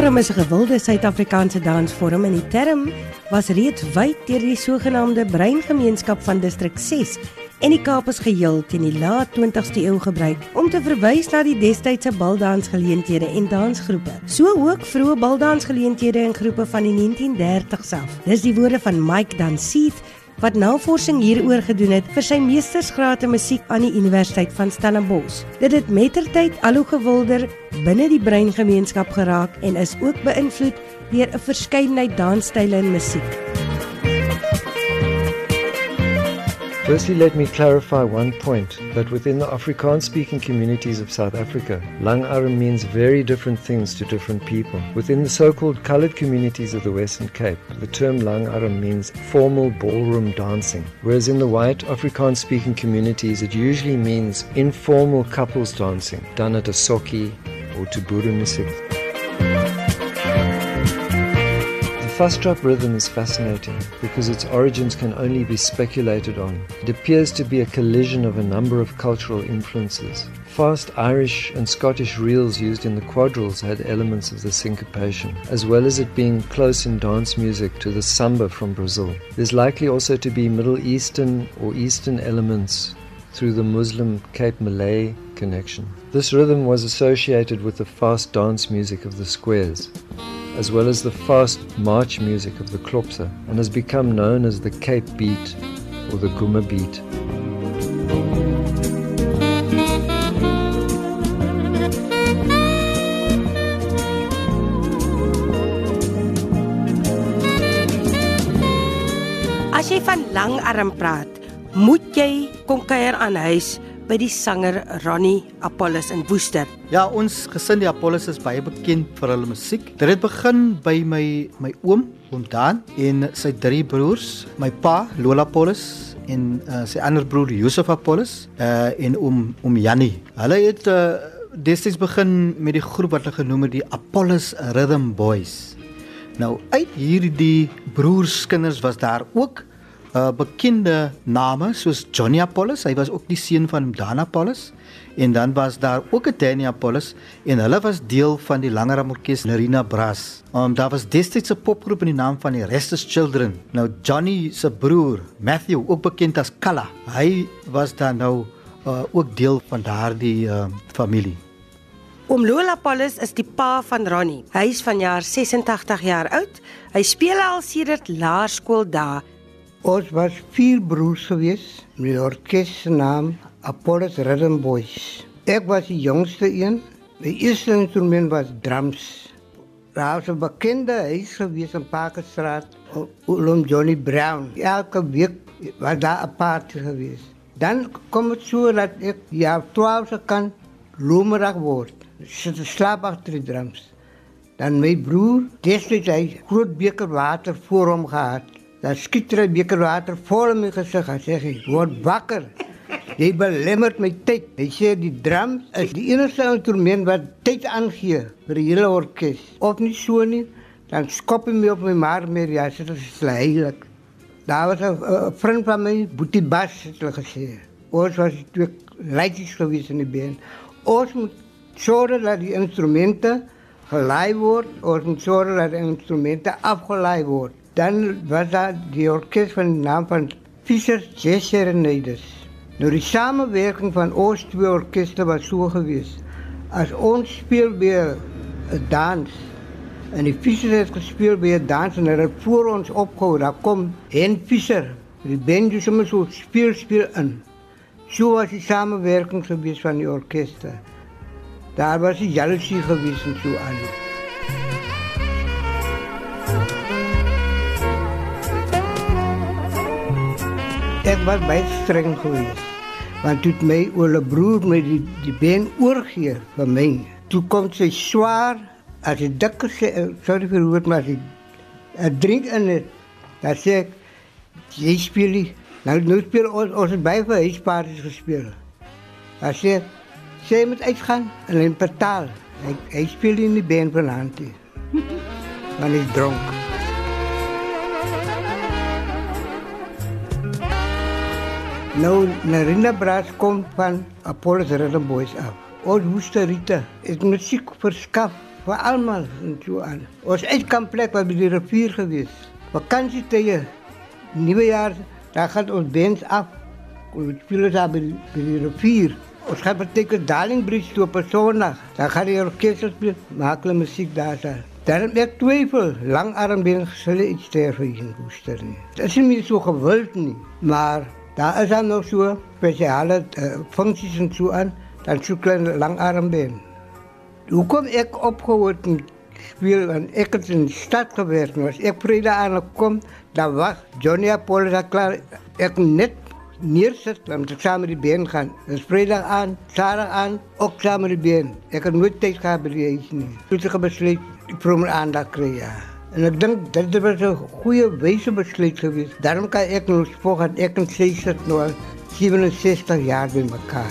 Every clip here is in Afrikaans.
Langarm is 'n gewilde Suid-Afrikaanse dansvorm en die term was reeds wyd deur die sogenaamde breingemeenskap van distrik 6 en die Kaap is geheel teen die laat 20ste eeu gebruik om te verwys na die destydse baldansgeleenthede en dansgroepe. So ook vroeë baldansgeleenthede en groepe van die 1930s self. Dis die woorde van Mike Danseeth wat navorsing hieroor gedoen het vir sy meestersgraad in musiek aan die Universiteit van Stellenbosch. Dit het mettertyd al hoe gewilder binne die breingemeenskap geraak en is ook beïnvloed deur 'n verskeidenheid dansstyle en musiek. Firstly, let me clarify one point that within the Afrikaans speaking communities of South Africa, Lang Arm means very different things to different people. Within the so called coloured communities of the Western Cape, the term Lang Arm means formal ballroom dancing, whereas in the white Afrikaans speaking communities, it usually means informal couples dancing, done at a soki or to Buru fast drop rhythm is fascinating because its origins can only be speculated on. It appears to be a collision of a number of cultural influences. Fast Irish and Scottish reels used in the quadrilles had elements of the syncopation, as well as it being close in dance music to the samba from Brazil. There's likely also to be Middle Eastern or Eastern elements through the Muslim Cape Malay connection. This rhythm was associated with the fast dance music of the squares as well as the fast march music of the Klopse, and has become known as the Cape Beat or the Guma Beat. As jy van langarm praat, moet jy kom kuier aan huis by die sanger Ronnie Apollos in Woester. Ja, ons gesin die Apollos is baie bekend vir hulle musiek. Dit het begin by my my oom, oom Dan en sy drie broers, my pa, Lola Apollos en uh, sy ander broer Josef Apollos uh, en oom oom Jannie. Hulle het uh, destyds begin met die groep wat hulle genoem het die Apollos Rhythm Boys. Nou uit hierdie broerskinders was daar ook uh, bekende name soos Johnny Apollos, hy was ook die seun van Dana Apollos en dan was daar ook 'n Danny Apollos en hulle was deel van die Langeram Orkees Nerina Brass. Um daar was destyds 'n popgroep in die naam van die Restless Children. Nou Johnny se broer, Matthew, ook bekend as Kalla, hy was dan nou uh, ook deel van daardie uh, familie. Oom Lola Apollos is die pa van Ronnie. Hy is vanjaar 86 jaar oud. Hy speel al sedert laerskool dae Ons was vier broers gewees met 'n orkes se naam Apollos Rhythm Boys. Ek was die jongste een. My eerste instrument was drums. Daar was 'n bekende huis gewees in Parkstraat, Oom Johnny Brown. Elke week was daar 'n party gewees. Dan kom dit so dat ek ja 12 kan lomerig word. Sit slaap agter die drums. Dan my broer, destyds hy groot beker water voor hom gehad. Dan skiet hy 'n beker water vol in gesig en sê hy: "Word wakker. Jy belemmert my tyd." Hy sê die drum is die enigste instrument wat tyd aangee vir die hele orkes. Of nie so nie, dan skop hy my op my maar meer ja, dit is heilig. Daar was 'n vriend van my, Boetie Bas, het gesê. Ons was twee leiers gewees in die band. Ons moet sorg dat die instrumente gelaai word, ons moet sorg dat die instrumente afgelaai word. Dan was daar die orkest van de naam van Fischer Jazz Serenaders. Nou die samenwerking van ons twee orkesten was zo geweest. Als ons speel bij een dans en die Fischer heeft gespeeld bij een dans en hij voor ons opgehouden, daar komt Hen Fischer. Die band dus immer zo speel, speel in. Zo was die samenwerking geweest van die orkesten. Daar was die jaloezie geweest en zo. Ek was baie streng geweest. Want toe my oule broer my die, die been oorgee van my. Toe kom sy swaar as die dikker sê, sorry vir woord, maar sy drink in het. Dan sê ek, jy speel nie. Nou, nou speel ons, ons het baie vir huispaardes gespeel. Dan sê ek, sê jy moet uitgaan en hy betaal. Hy, hy speel nie in die been van hand. Want hy is dronk. Nou, Narina Brass komt van Apollo's Rhythm Boys af. Ons Woeste Rita is muziek verskaf vir almal en so aan. Ons uitkampplek was by die rivier gewees. Vakansietye, nuwejaar, daar gaan ons bands af. Ons speel daar by, by die rivier. Ons gaan beteken Darling Bridge toe op 'n Sondag. Dan gaan die orkes speel, maak hulle musiek daar. daar. Daarom ek twyfel, langarm ben hulle iets sterf in Woester nie. Dit is nie so gewild nie, maar daar is dan nog so spesiale uh, funksies en so aan, dan so klein langarm ben. Hoe kom ek opgehoord en speel en ek het in die stad gewerkt. Als ik vrijdag aan kom, dan was Johnny Apollo daar klaar. Ik net neerzet om te samen die been gaan. Dus vrijdag aan, zaterdag aan, ook samen die been. Ik heb nooit tijd gehad bij die ijs niet. Toen ik besluit, ik voor mijn aandacht kreeg, ja. En ik denk dat het was een goede wijze besluit geweest. Daarom kan ik nog volgen, ik en 60 nog 67 jaar bij elkaar.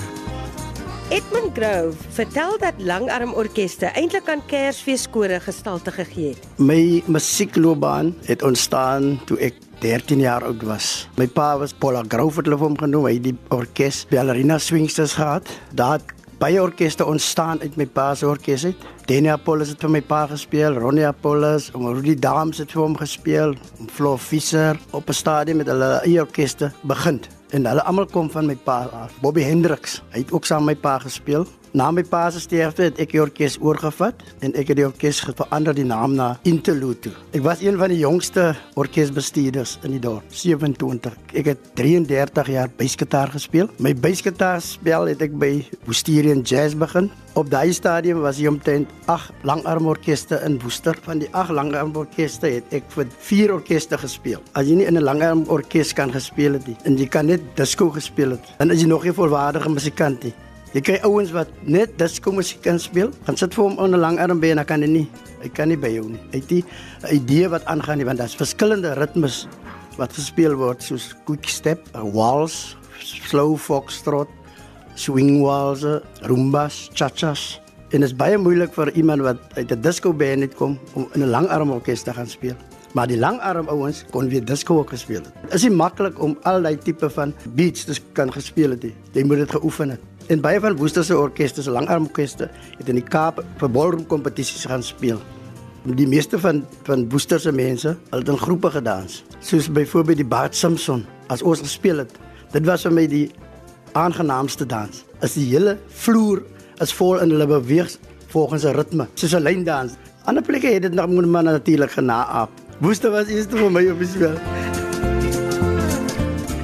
Edmund Grove vertel dat langarmorkeste eintlik aan Kersfeeskore gestalte gegee het. My musiekloopbaan het ontstaan toe ek 13 jaar oud was. My pa was Paula Grove het hulle hom genoem, hy het die orkes Ballerina Swingsters gehad. Daar baie orkeste ontstaan uit my pa se orkes uit. Danny Apollos het vir my pa gespeel, Ronnie Apollos, en Rudy Dams het vir hom gespeel, Flo Fischer op 'n stadium met hulle eie orkeste begin. En hulle almal kom van my pa af. Bobby Hendricks, hy het ook saam met my pa gespeel. Na my pa se sterfte het ek die orkes oorgevat en ek het die orkes verander die naam na Interlude. Ek was een van die jongste orkesbestuurders in die dorp, 27. Ek het 33 jaar basgitaar gespeel. My basgitaar spel het ek by Woesterian Jazz begin. Op daai stadium was hy omtrent 8 langarmorkeste in Woester. Van die 8 langarmorkeste het ek vir 4 orkeste gespeel. As jy nie in 'n langarmorkes kan gespeel het nie en jy kan net disco gespeel het, dan is jy nog nie volwaardige musikant nie. Jy kry ouens wat net disco musiek kan speel, gaan sit vir hom op 'n lang arm been, dan kan hy nie. Hy kan nie by jou nie. Hy het nie 'n idee wat aangaan nie, want daar's verskillende ritmes wat gespeel word soos quick step, waltz, slow foxtrot, swing waltz, rumbas, cha-chas. En dit is baie moeilik vir iemand wat uit 'n disco band het kom om in 'n langarm orkes te gaan speel. Maar die langarm ouens kon weer disco ook gespeel het. Is nie maklik om al daai tipe van beats te kan gespeel het nie. Jy moet dit geoefen het. En baie van Woester se orkeste, se langarmorkeste, het in die Kaap vir ballroom kompetisies gaan speel. Die meeste van van Woester se mense, het in groepe gedans. Soos byvoorbeeld die Bart Simpson, as ons gespeel het. Dit was vir my die aangenaamste dans. As die hele vloer is vol in hulle beweeg volgens 'n ritme, soos 'n lyndans. Ander plekke het dit nog man natuurlik genaaap. Woester was eers vir my op die spel.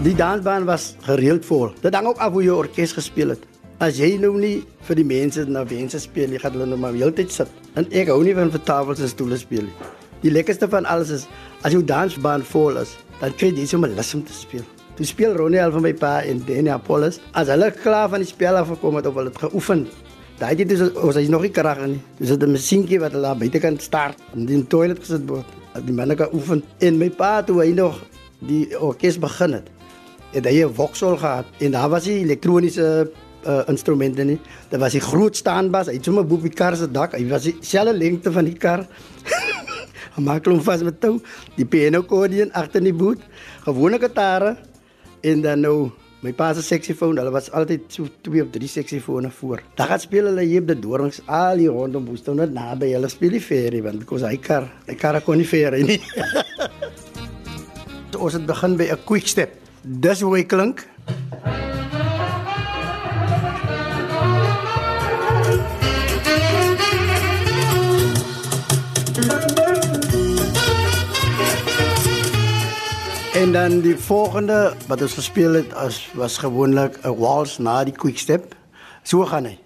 Die dansbaan was gereeld vol. Dit hang ook af hoe jy orkes gespeel het. As jy nou nie vir die mense na wense speel nie, gaan hulle nou maar heeltyd sit. En ek hou nie van vir tafels en stoele speel nie. Die lekkerste van alles is as jou dansbaan vol is, dan kry jy sommer lus om te speel. Toe speel Ronnie al van my pa en Danny Apollos. As hulle klaar van die spel af gekom het of hulle het geoefen, daai dit is ons is nog nie krag nie. Dis 'n masjienkie wat hulle buitekant start in die toilet gesit word. Die manne kan oefen en my pa toe hy nog die orkes begin het. Het hy 'n voksel gehad en daar was die elektroniese uh, instrumente nie. Dit was 'n groot staanbas. Hy het sommer bo op die kar se dak. Hy was dieselfde lengte van die kar. Hy maak hom vas met tou. Die piano accordion agter in die boot. Gewone gitare en dan nou my pa se saxofoon. Hulle was altyd so twee of drie saxofone voor. Daar gaan speel hulle hier op die dorings al hier rondom Boeston net naby. Hulle speel die ferry want kos hy kar. Hy kar kon nie ferry nie. Ons het begin by 'n quick step. Dis hoe hy klink. Dan die volgende wat ons gespeel het as was gewoonlik 'n waltz na die quick step. So gaan hy.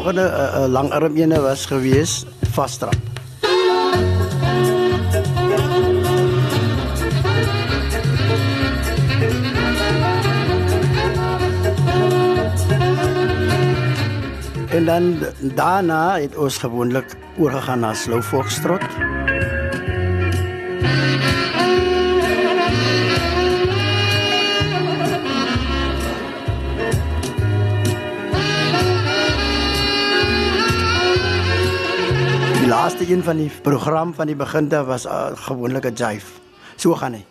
Volgende uh, uh, langarm ene was gewees vastrap. En dan daarna het ons gewoonlik oorgegaan na slow foxtrot. Laaste een van die program van die beginte was 'n uh, gewone jive. So gaan hy.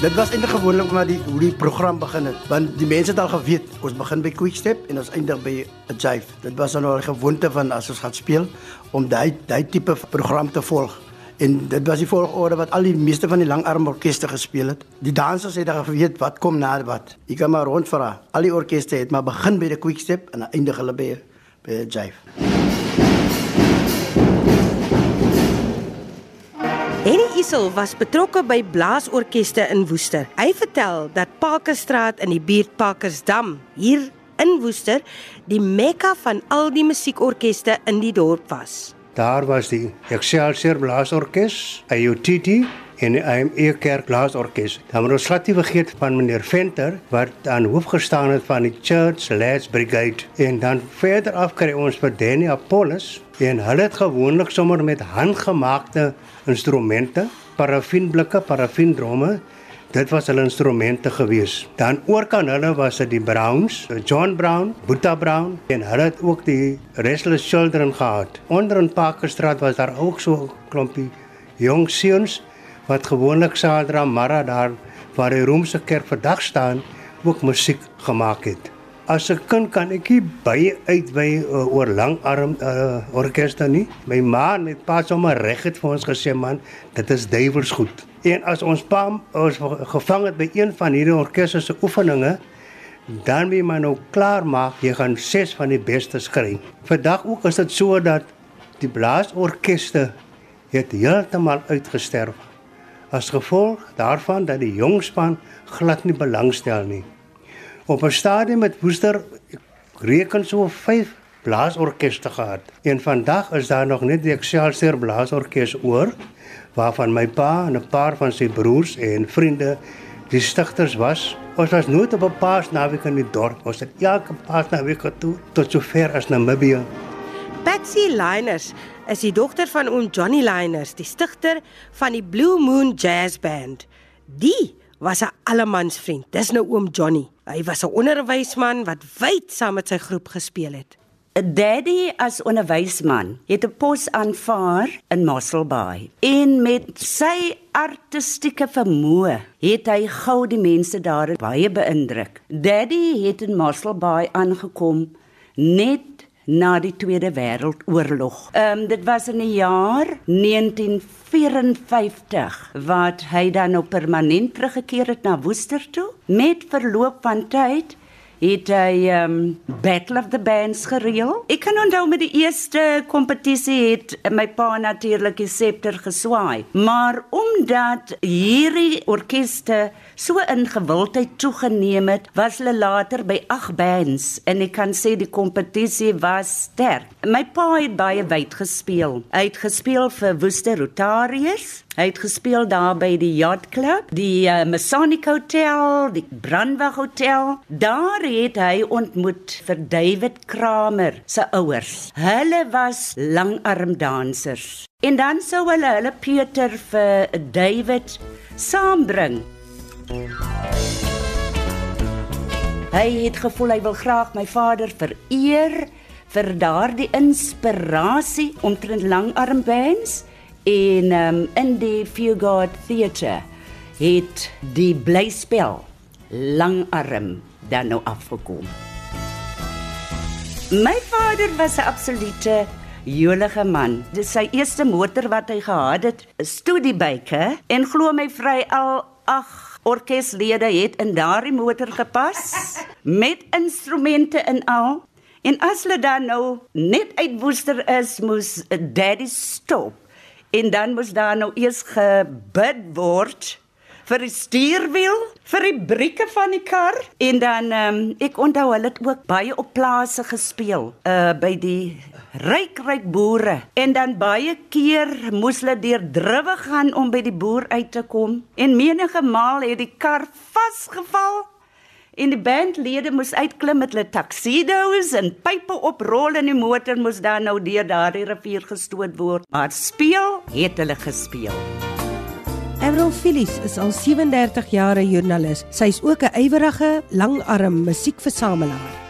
Dit was eintlik gewoonlik maar die hoe die program begin het. Want die mense het al geweet, ons begin by quick step en ons eindig by 'n jive. Dit was dan al 'n gewoonte van as ons gaan speel om daai daai tipe program te volg. En dit was die volgorde wat al die meeste van die langarm orkeste gespeel het. Die dansers het dan geweet wat kom na wat. Jy kan maar rondvra. Al die orkeste het maar begin by die quick step en eindig hulle by by 'n jive. Henny Isel was betrokke by blaasorkeste in Woester. Hy vertel dat Parkerstraat in die buurt Parkersdam hier in Woester die mekka van al die musiekorkeste in die dorp was. Daar was die Excelsior Blaasorkes, AUTT en die IME Kerk Blaasorkes. Dan moet ons glad nie vergeet van meneer Venter wat aan hoof gestaan het van die Church Lads Brigade en dan verder af kry ons vir Danny Apollos en hulle het gewoonlik sommer met handgemaakte instrumente, parafinblikke, parafindromme. Dit was hulle instrumente gewees. Dan oor kan hulle was dit die Browns, John Brown, Boeta Brown en hulle het ook die Restless Children gehad. Onder in Parkerstraat was daar ook so 'n klompie jong seuns wat gewoonlik Sadra Mara daar waar die Romeinse kerk vandag staan ook musiek gemaak het. As 'n kind kan ek nie baie uitwy uh, oor langarm uh, orkeste nie. My ma en my pa sommer reg het vir ons gesê man, dit is duiwels goed. En as ons pa ons gevang het by een van hierdie orkeste se oefeninge, dan wie man nou klaar maak, jy gaan ses van die beste skry. Vandag ook is dit so dat die blaasorkeste het heeltemal uitgesterf as gevolg daarvan dat die jong span glad nie belangstel nie op 'n stadium met Woester reken so 5 blaasorkeste gehad. En vandag is daar nog net die Excelsior blaasorkes oor waarvan my pa en 'n paar van sy broers en vriende die stigters was. Ons was nooit op 'n paasnaweek in die dorp. Ons het elke paasnaweek toe tot so ver as Namibië. Patsy Liners is die dogter van oom Johnny Liners, die stigter van die Blue Moon Jazz Band. Die was 'n allemansvriend. Dis nou oom Johnny. Hy was 'n onderwysman wat wyd saam met sy groep gespeel het. 'n Daddy as onderwysman het 'n pos aanvaar in Mossel Bay. En met sy artistieke vermoë het hy gou die mense daar baie beïndruk. Daddy het in Mossel Bay aangekom net na die Tweede Wêreldoorlog. Ehm um, dit was in die jaar 1954 wat hy dan op permanent teruggekeer het na Woester toe. Met verloop van tyd het hy um Battle of the Bands gereël. Ek kan onthou met die eerste kompetisie het my pa natuurlik die septer geswaai, maar omdat hierdie orkeste so in gewildheid toegeneem het, was hulle later by 8 bands en ek kan sê die kompetisie was sterk. My pa het baie wyd gespeel. Hy het gespeel vir Woester Rotarius, Hy het gespeel daar by die Yacht Club, die uh, Masonic Hotel, die Brandweg Hotel. Daar het hy ontmoet vir David Kramer se ouers. Hulle was langarmdansers. En dan sou hulle hulle Pieter vir David saambring. Hy het gevoel hy wil graag my vader vereer vir daardie inspirasie omtrent langarmbands en um, in die Fugard Theatre het die blyspel langarm dan nou afgekom. My vader was 'n absolute jolige man. Dis sy eerste motor wat hy gehad het, 'n studiebyke en glo my vry al ag orkeslede het in daardie motor gepas met instrumente en al. En as hulle dan nou net uit Woester is, moes daddy stop en dan moes daar nou eers gebid word vir die stuurwiel, vir die brieke van die kar. En dan um, ek onthou hulle het ook baie op plase gespeel uh by die ryk ryk boere. En dan baie keer moes hulle deur druwe gaan om by die boer uit te kom. En menige maal het die kar vasgeval En die bandlede moes uitklim met hulle tuxedos en pype oprol en die motor moes dan nou deur daardie rivier gestoot word. Maar speel het hulle gespeel. Avril Phillips is al 37 jaar 'n joernalis. Sy is ook 'n ywerige langarm musiekversamelaar.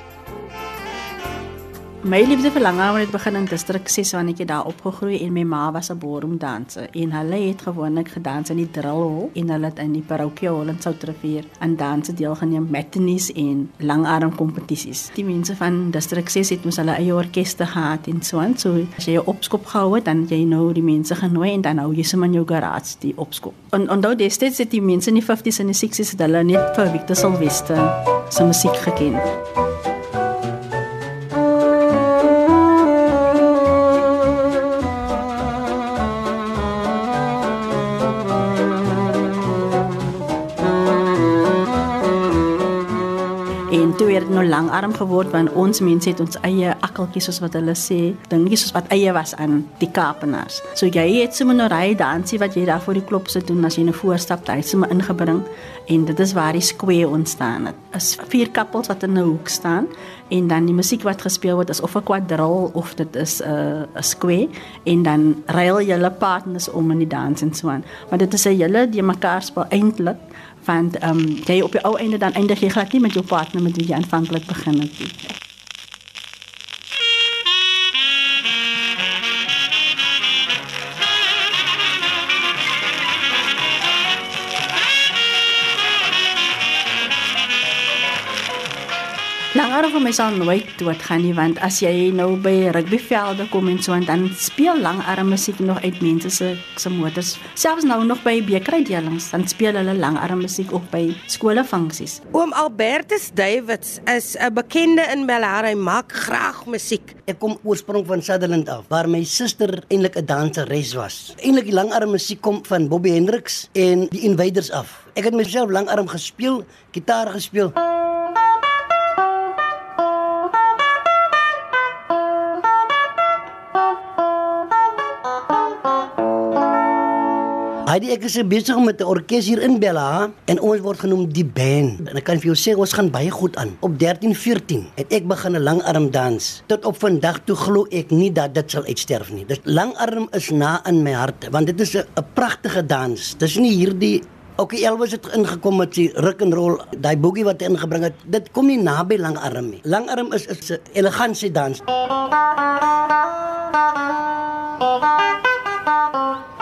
My liefde vir langarm het begin in distrik 6 wanneer ek daar opgegroei en my ma was 'n ballroom danser en hulle het gewoonlik gedans in die drillhol en hulle het in die parochiehol in Soutrivier aan danse deelgeneem matinees en langarm kompetisies. Die mense van distrik 6 het mos hulle eie orkeste gehad en so en so as jy 'n opskop gehou het dan jy nou die mense genooi en dan hou jy sommer jou garage die opskop. En onthou destyds het die mense in die 50s en die 60s het hulle net vir Victor Sylvester se musiek geken. Langarm geword want ons mense het ons eie akkeltjies soos wat hulle sê, dingetjies soos wat eie was aan die Kaapenaars. So jy het sommer nou ry dansie wat jy daar voor die klop sit doen as jy 'n voorstap daai sommer ingebring en dit is waar die square ontstaan het. Is vier kappels wat in 'n hoek staan en dan die musiek wat gespeel word is of 'n kwadril of dit is 'n uh, 'n square en dan ruil julle partners om in die dans en so aan. Maar dit is 'n julle die mekaar speel eintlik want ehm um, jy op die ou einde dan eindig jy glad nie met jou partner met wie jy aanvanklik begin het nie. Langarm vir my sal nooit doodgaan nie want as jy nou by rugbyvelde kom en so en dan speel langarm musiek nog uit mense se se motors. Selfs nou nog by bekeruitdelings dan speel hulle langarm musiek ook by skolefunksies. Oom Albertus Davids is 'n bekende in Belhar. Hy maak graag musiek. Ek kom oorsprong van Sutherland af waar my suster eintlik 'n danseres was. Eintlik die langarm musiek kom van Bobby Hendricks en die Invaders af. Ek het myself langarm gespeel, gitaar gespeel. Heidi ek is besig met 'n orkes hier in Bella en ons word genoem die band. En ek kan vir jou sê ons gaan baie goed aan. Op 13-14 het ek begin 'n langarm dans. Tot op vandag toe glo ek nie dat dit sal uitsterf nie. Dis langarm is na in my hart want dit is 'n pragtige dans. Dis nie hierdie Ook Elvis het ingekom met die rock and roll, daai boogie wat hy ingebring het. Dit kom nie naby langarm nie. Langarm is 'n elegansie dans.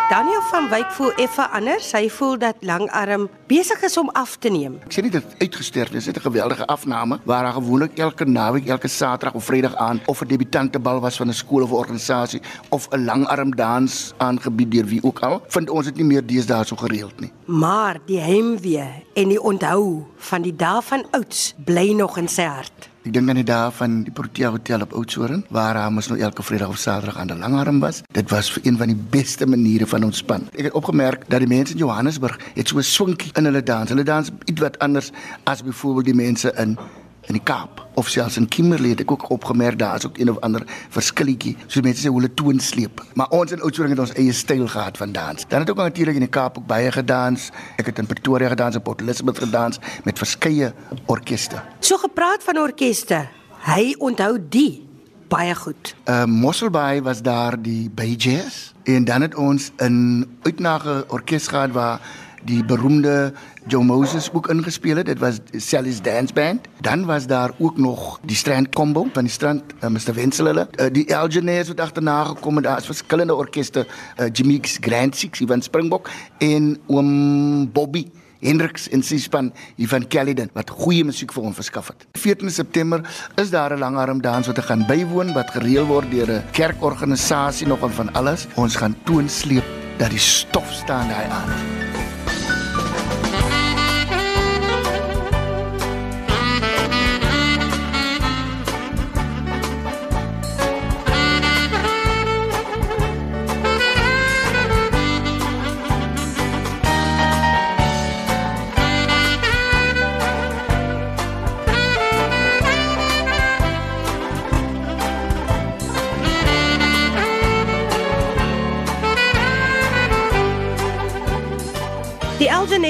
Daniel van Wyk voel effe anders. Hy voel dat langarm besig is om af te neem. Ek sê nie dit uitgesterf nie, dit is 'n geweldige afname waar daar gewoonlik elke naweek, elke Saterdag of Vrydag aan of 'n debutantebal was van 'n skool of organisasie of 'n langarm dans aangebied deur wie ook al, vind ons dit nie meer deesdae so gereeld nie. Maar die heimwee en die onthou van die dae van ouds bly nog in sy hart. Ek dink aan die dae van die Protea Hotel op Oudtshoorn waar daar mos nou elke Vrydag of Saterdag aan die langarm was. Dit was vir een van die beste maniere van ontspan. Ek het opgemerk dat die mense in Johannesburg het so 'n swinkie in hulle dans. Hulle dans ietwat anders as byvoorbeeld die mense in in die Kaap of selfs in Kimberley het ek ook opgemerk daar is ook een of ander verskilletjie. So mense sê hoe hulle toon sleep. Maar ons in Oudtshoorn het ons eie styl gehad van dans. Dan het ook natuurlik in die Kaap ook baie gedans. Ek het in Pretoria gedans, in Port Elizabeth gedans met verskeie orkeste. So gepraat van orkeste. Hy onthou die baie goed. Uh Mosselbaai was daar die Bay Jazz en dan het ons 'n uitnage orkes gehad waar die beroemde Joe Moses ook ingespeel het. Dit was Sally's Dance Band. Dan was daar ook nog die Strand Combo van die Strand uh, Mr Wenzel hulle. Uh, die Elgeneers wat agterna gekom het. Daar is verskillende orkeste, uh, Jimmy's Grand Six van Springbok en oom Bobby Hendricks en sy span hier van Caledon wat goeie musiek vir ons verskaf het. 14 September is daar 'n langarm dans wat gaan bywoon wat gereël word deur 'n kerkorganisasie nogal van alles. Ons gaan toonsleep dat die stof staan daai aan.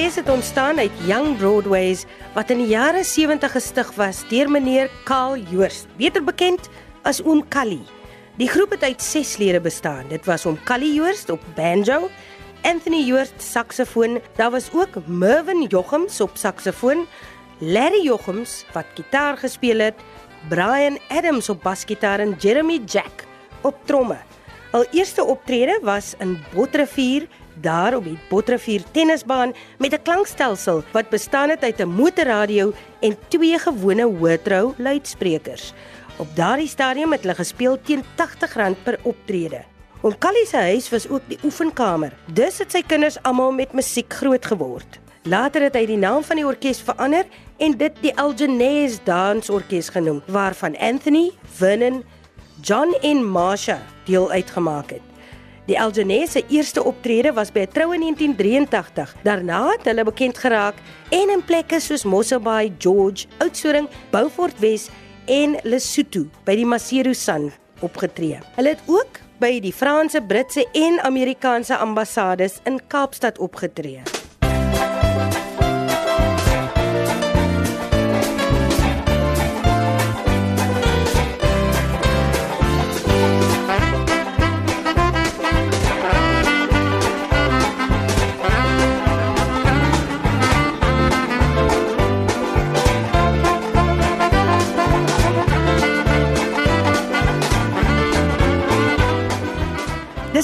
Algenes het ontstaan uit Young Broadways wat in die jare 70 gestig was deur meneer Karl Joost, beter bekend as Oom Callie. Die groep het uit 6 lede bestaan. Dit was Oom Callie Joost op banjo, Anthony Joost saksofoon, daar was ook Mervin Jochems op saksofoon, Larry Jochems wat gitaar gespeel het, Brian Adams op basgitaar en Jeremy Jack op tromme. Hul eerste optrede was in Botrivier daar op die Botrivier tennisbaan met 'n klankstelsel wat bestaan het uit 'n motorradio en twee gewone hoëtrou luidsprekers. Op daardie stadium het hulle gespeel teen R80 per optrede. Oom Callie se huis was ook die oefenkamer. Dus het sy kinders almal met musiek groot geword. Later het hy die naam van die orkes verander en dit die Algenes Dansorkes genoem, waarvan Anthony, Vernon, John en Marsha deel uitgemaak het. Die Algenes se eerste optrede was by 'n troue in 1983. Daarna het hulle bekend geraak en in plekke soos Mosselbaai, George, Oudtshoorn, Beaufort Wes en Lesotho by die Maseru San opgetree. Hulle het ook by die Franse, Britse en Amerikaanse ambassades in Kaapstad opgetree.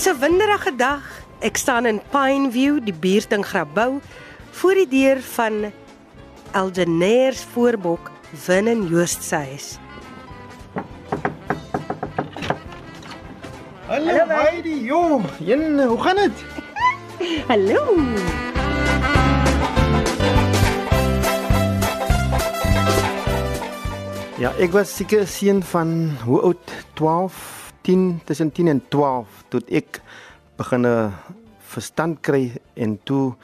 Dis 'n winderige dag. Ek staan in Pineview, die buurt in Grabouw, voor die deur van Algeneers voorbok Winnen Joost se huis. Hallo Heidi, joh. Jen, hoe gaan dit? Hallo. Ja, ek was seker seun van hoe oud? 12, 10, tussen 10 en 12 toe ek begin verstand kry en toe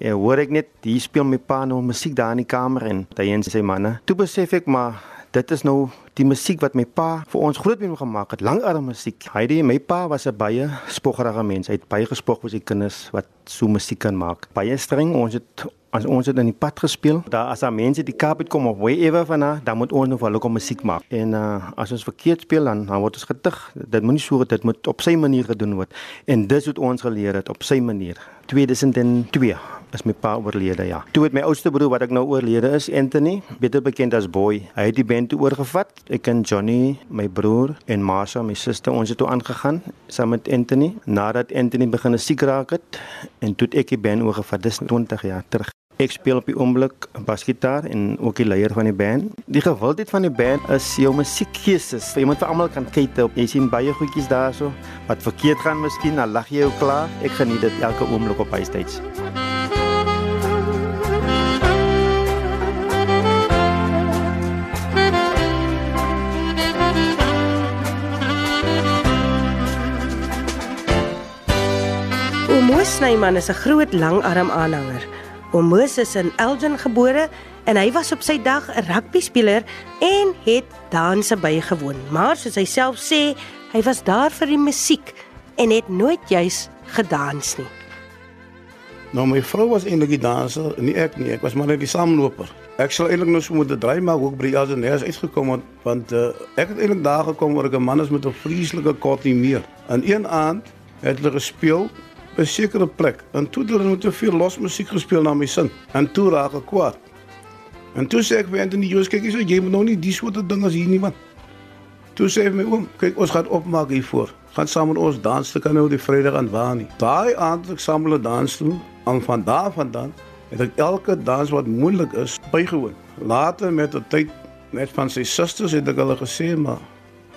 Ja, hoor ek net hier speel my pa nou musiek daar in die kamer en hy en sy manne. Toe besef ek maar dit is nou die musiek wat my pa vir ons groot mee gemaak het, langarm musiek. Hy die my pa was 'n baie spoggerige mens. Hy het baie gespog vir sy kinders wat so musiek kan maak. Baie streng. Ons het as ons het in die pad gespeel. Daar as daar mense die Kaap het kom of wherever van daar, dan moet ons nog wel lekker musiek maak. En uh, as ons verkeerd speel dan, dan word ons getig. Dit moet nie so dit moet op sy manier gedoen word. En dis wat ons geleer het op sy manier. 2002 is my pa oorlede ja. Toe het my oudste broer wat ek nou oorlede is, Anthony, beter bekend as Boy. Hy het die band oorgevat. Ek en Johnny, my broer en Marsha, my suster, ons het toe aangegaan saam met Anthony. Nadat Anthony begin siek raak het en toe ek die band oorgevat, dis 20 jaar terug. Ek speel op die oomblik basgitaar en ook die leier van die band. Die gewildheid van die band is jou musiekgees. Jy moet vir almal kan kyk op. Jy sien baie goedjies daarso wat verkeerd gaan miskien, dan lag jy jou klaar. Ek geniet dit elke oomblik op huistyds. Snyman is 'n groot langarm aanhanger. Oom Moos is in Elgin gebore en hy was op sy dag 'n rugbyspeler en het danse bygewoon. Maar soos hy self sê, hy was daar vir die musiek en het nooit juis gedans nie. Nou my vrou was eintlik die danser, nie ek nie. Ek was maar net die saamloper. Ek sal eintlik nou so moet draai maar ook by die Algeneers uitgekom het want uh, ek het eintlik daar gekom waar ek 'n man is met 'n vreeslike kort nie meer. En een aand het hulle gespeel by 'n sekere plek. En toe het hulle net te veel los musiek gespeel na my sin. En toe raak ek kwaad. En toe sê ek vir Anthony Joos, kyk hierso, jy moet nou nie die soort ding as hier nie man. Toe sê my oom, kyk ons gaan opmaak hiervoor. Gaan saam met ons dans te kan nou die Vrydag aan waar nie. Daai aand het ek saam hulle dans toe. En van daar vandaan het ek elke dans wat moeilik is bygewoon. Later met die tyd met van sy susters het ek hulle gesê maar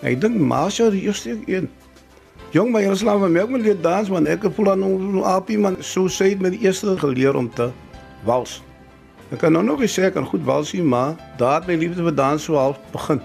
ek dink Marsha die eerste een. Jong maar jy slaap my ook met leer dans want ek voel dan nou apie man so sê het met die eerste geleer om te wals. Ek kan nou nog eens sê ek kan goed wals hier maar daar het my liefde vir dans so half begin.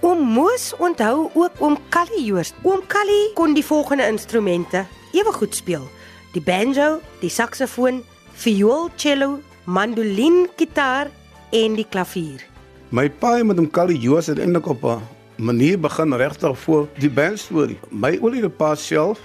Oom Moos onthou ook oom Callie Joost. Oom Callie kon die volgende instrumente ewe goed speel: die banjo, die saksofoon, viool, cello, mandolin, gitaar en die klavier. My pa met hom Callie Joos het eintlik op 'n manier begin regtig voor die band storie. My oulede pa self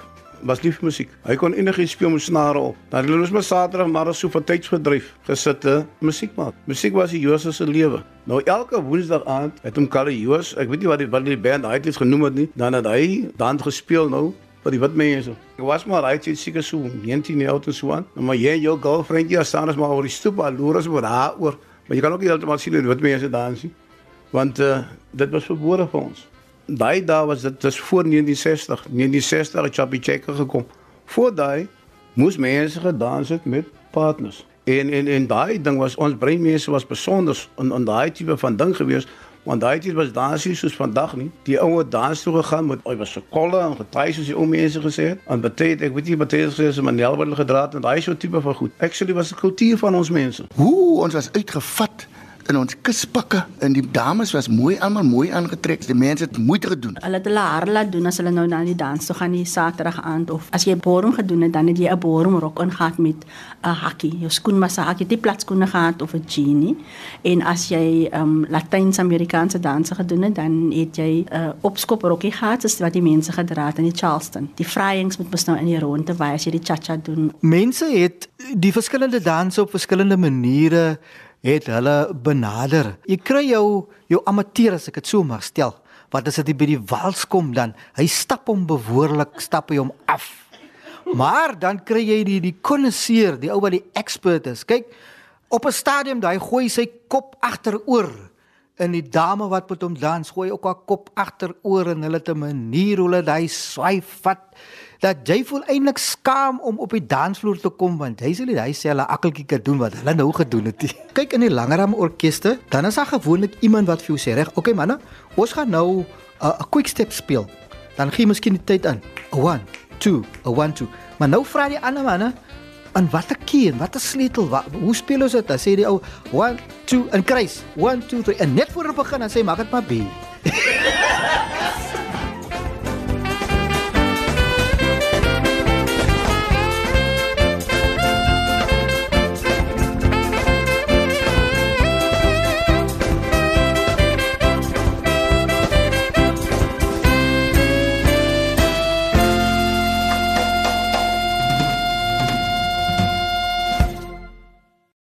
was lief vir musiek. Hy kon enigiets speel met snare op. Dan het ons maar Saterdag maar so vir tydsverdryf gesitte musiek maak. Musiek was die Jose se lewe. Nou elke Woensdag aand het hom Kalle Jos, ek weet nie wat die wat die band hy het genoem het nie, dan het hy dan gespeel nou vir die wit mense. Ek was maar hy het seker so 19 jaar oud en so aan. Nou, maar jy en jou girlfriend jy staan as maar oor die stoep al loer as oor haar oor. Maar jy kan ook nie heeltemal sien hoe wit mense dans nie. Want uh, dit was verbode vir ons. Daai dae was dit dis voor 1960 1960 het Chappie Checker gekom. Voor daai moes mense gedans het met partners. En en en daai ding was ons breinmense was besonder in in daai tipe van ding gewees want daai tyd was dansie soos vandag nie. Die ouer dans toe gegaan met oi was se kolle en getrei soos die ou mense gesê het. En baie ek weet nie baie gesê is Manel wat gedraad en daai so tipe van goed. Actually was die kultuur van ons mense. Hoe ons was uitgevat in ons kuspakke en die dames was mooi almal mooi aangetrek. Die mense het moeite gedoen. Hulle het hulle hare laat doen as hulle nou na die dans toe gaan die Saterdag aand of as jy 'n borum gedoen het dan het jy 'n borum rok ingegaan met 'n hakkie. Jou skoen was 'n hakkie, die platskoene gehad of 'n jeanie. En as jy ehm um, Latyns-Amerikaanse danse gedoen het, dan het jy 'n uh, opskop rokkie gehad, soos wat die mense gedra het in die Charleston. Die vryings moet mos nou in die ronde wys as jy die cha-cha doen. Mense het die verskillende danse op verskillende maniere het hulle benader. Jy kry jou jou amateur as ek dit so mag stel. Wat as dit by die wals kom dan? Hy stap hom behoorlik, stap hy hom af. Maar dan kry jy die die konnoisseur, die ou wat die expert is. Kyk, op 'n stadium daai gooi sy kop agteroor. En die dame wat met hom dans, gooi ook haar kop agteroor en hulle te manier hoe hulle daai swaai vat dat jy voel eintlik skaam om op die dansvloer te kom want jy sê hy sê hulle akkeltjie kan doen wat hulle nou gedoen het. Kyk in die langeram orkeste, dan is daar gewoonlik iemand wat vir jou sê reg, okay manne, ons gaan nou 'n uh, quick step speel. Dan gee jy miskien die tyd aan. 1 2 1 2. Maar nou vra die ander manne in watter key en watter sleutel wat hoe speel ons dit? Dan sê die ou 1 2 en kruis. 1 2 3 en net voor die begin dan sê maak dit maar B.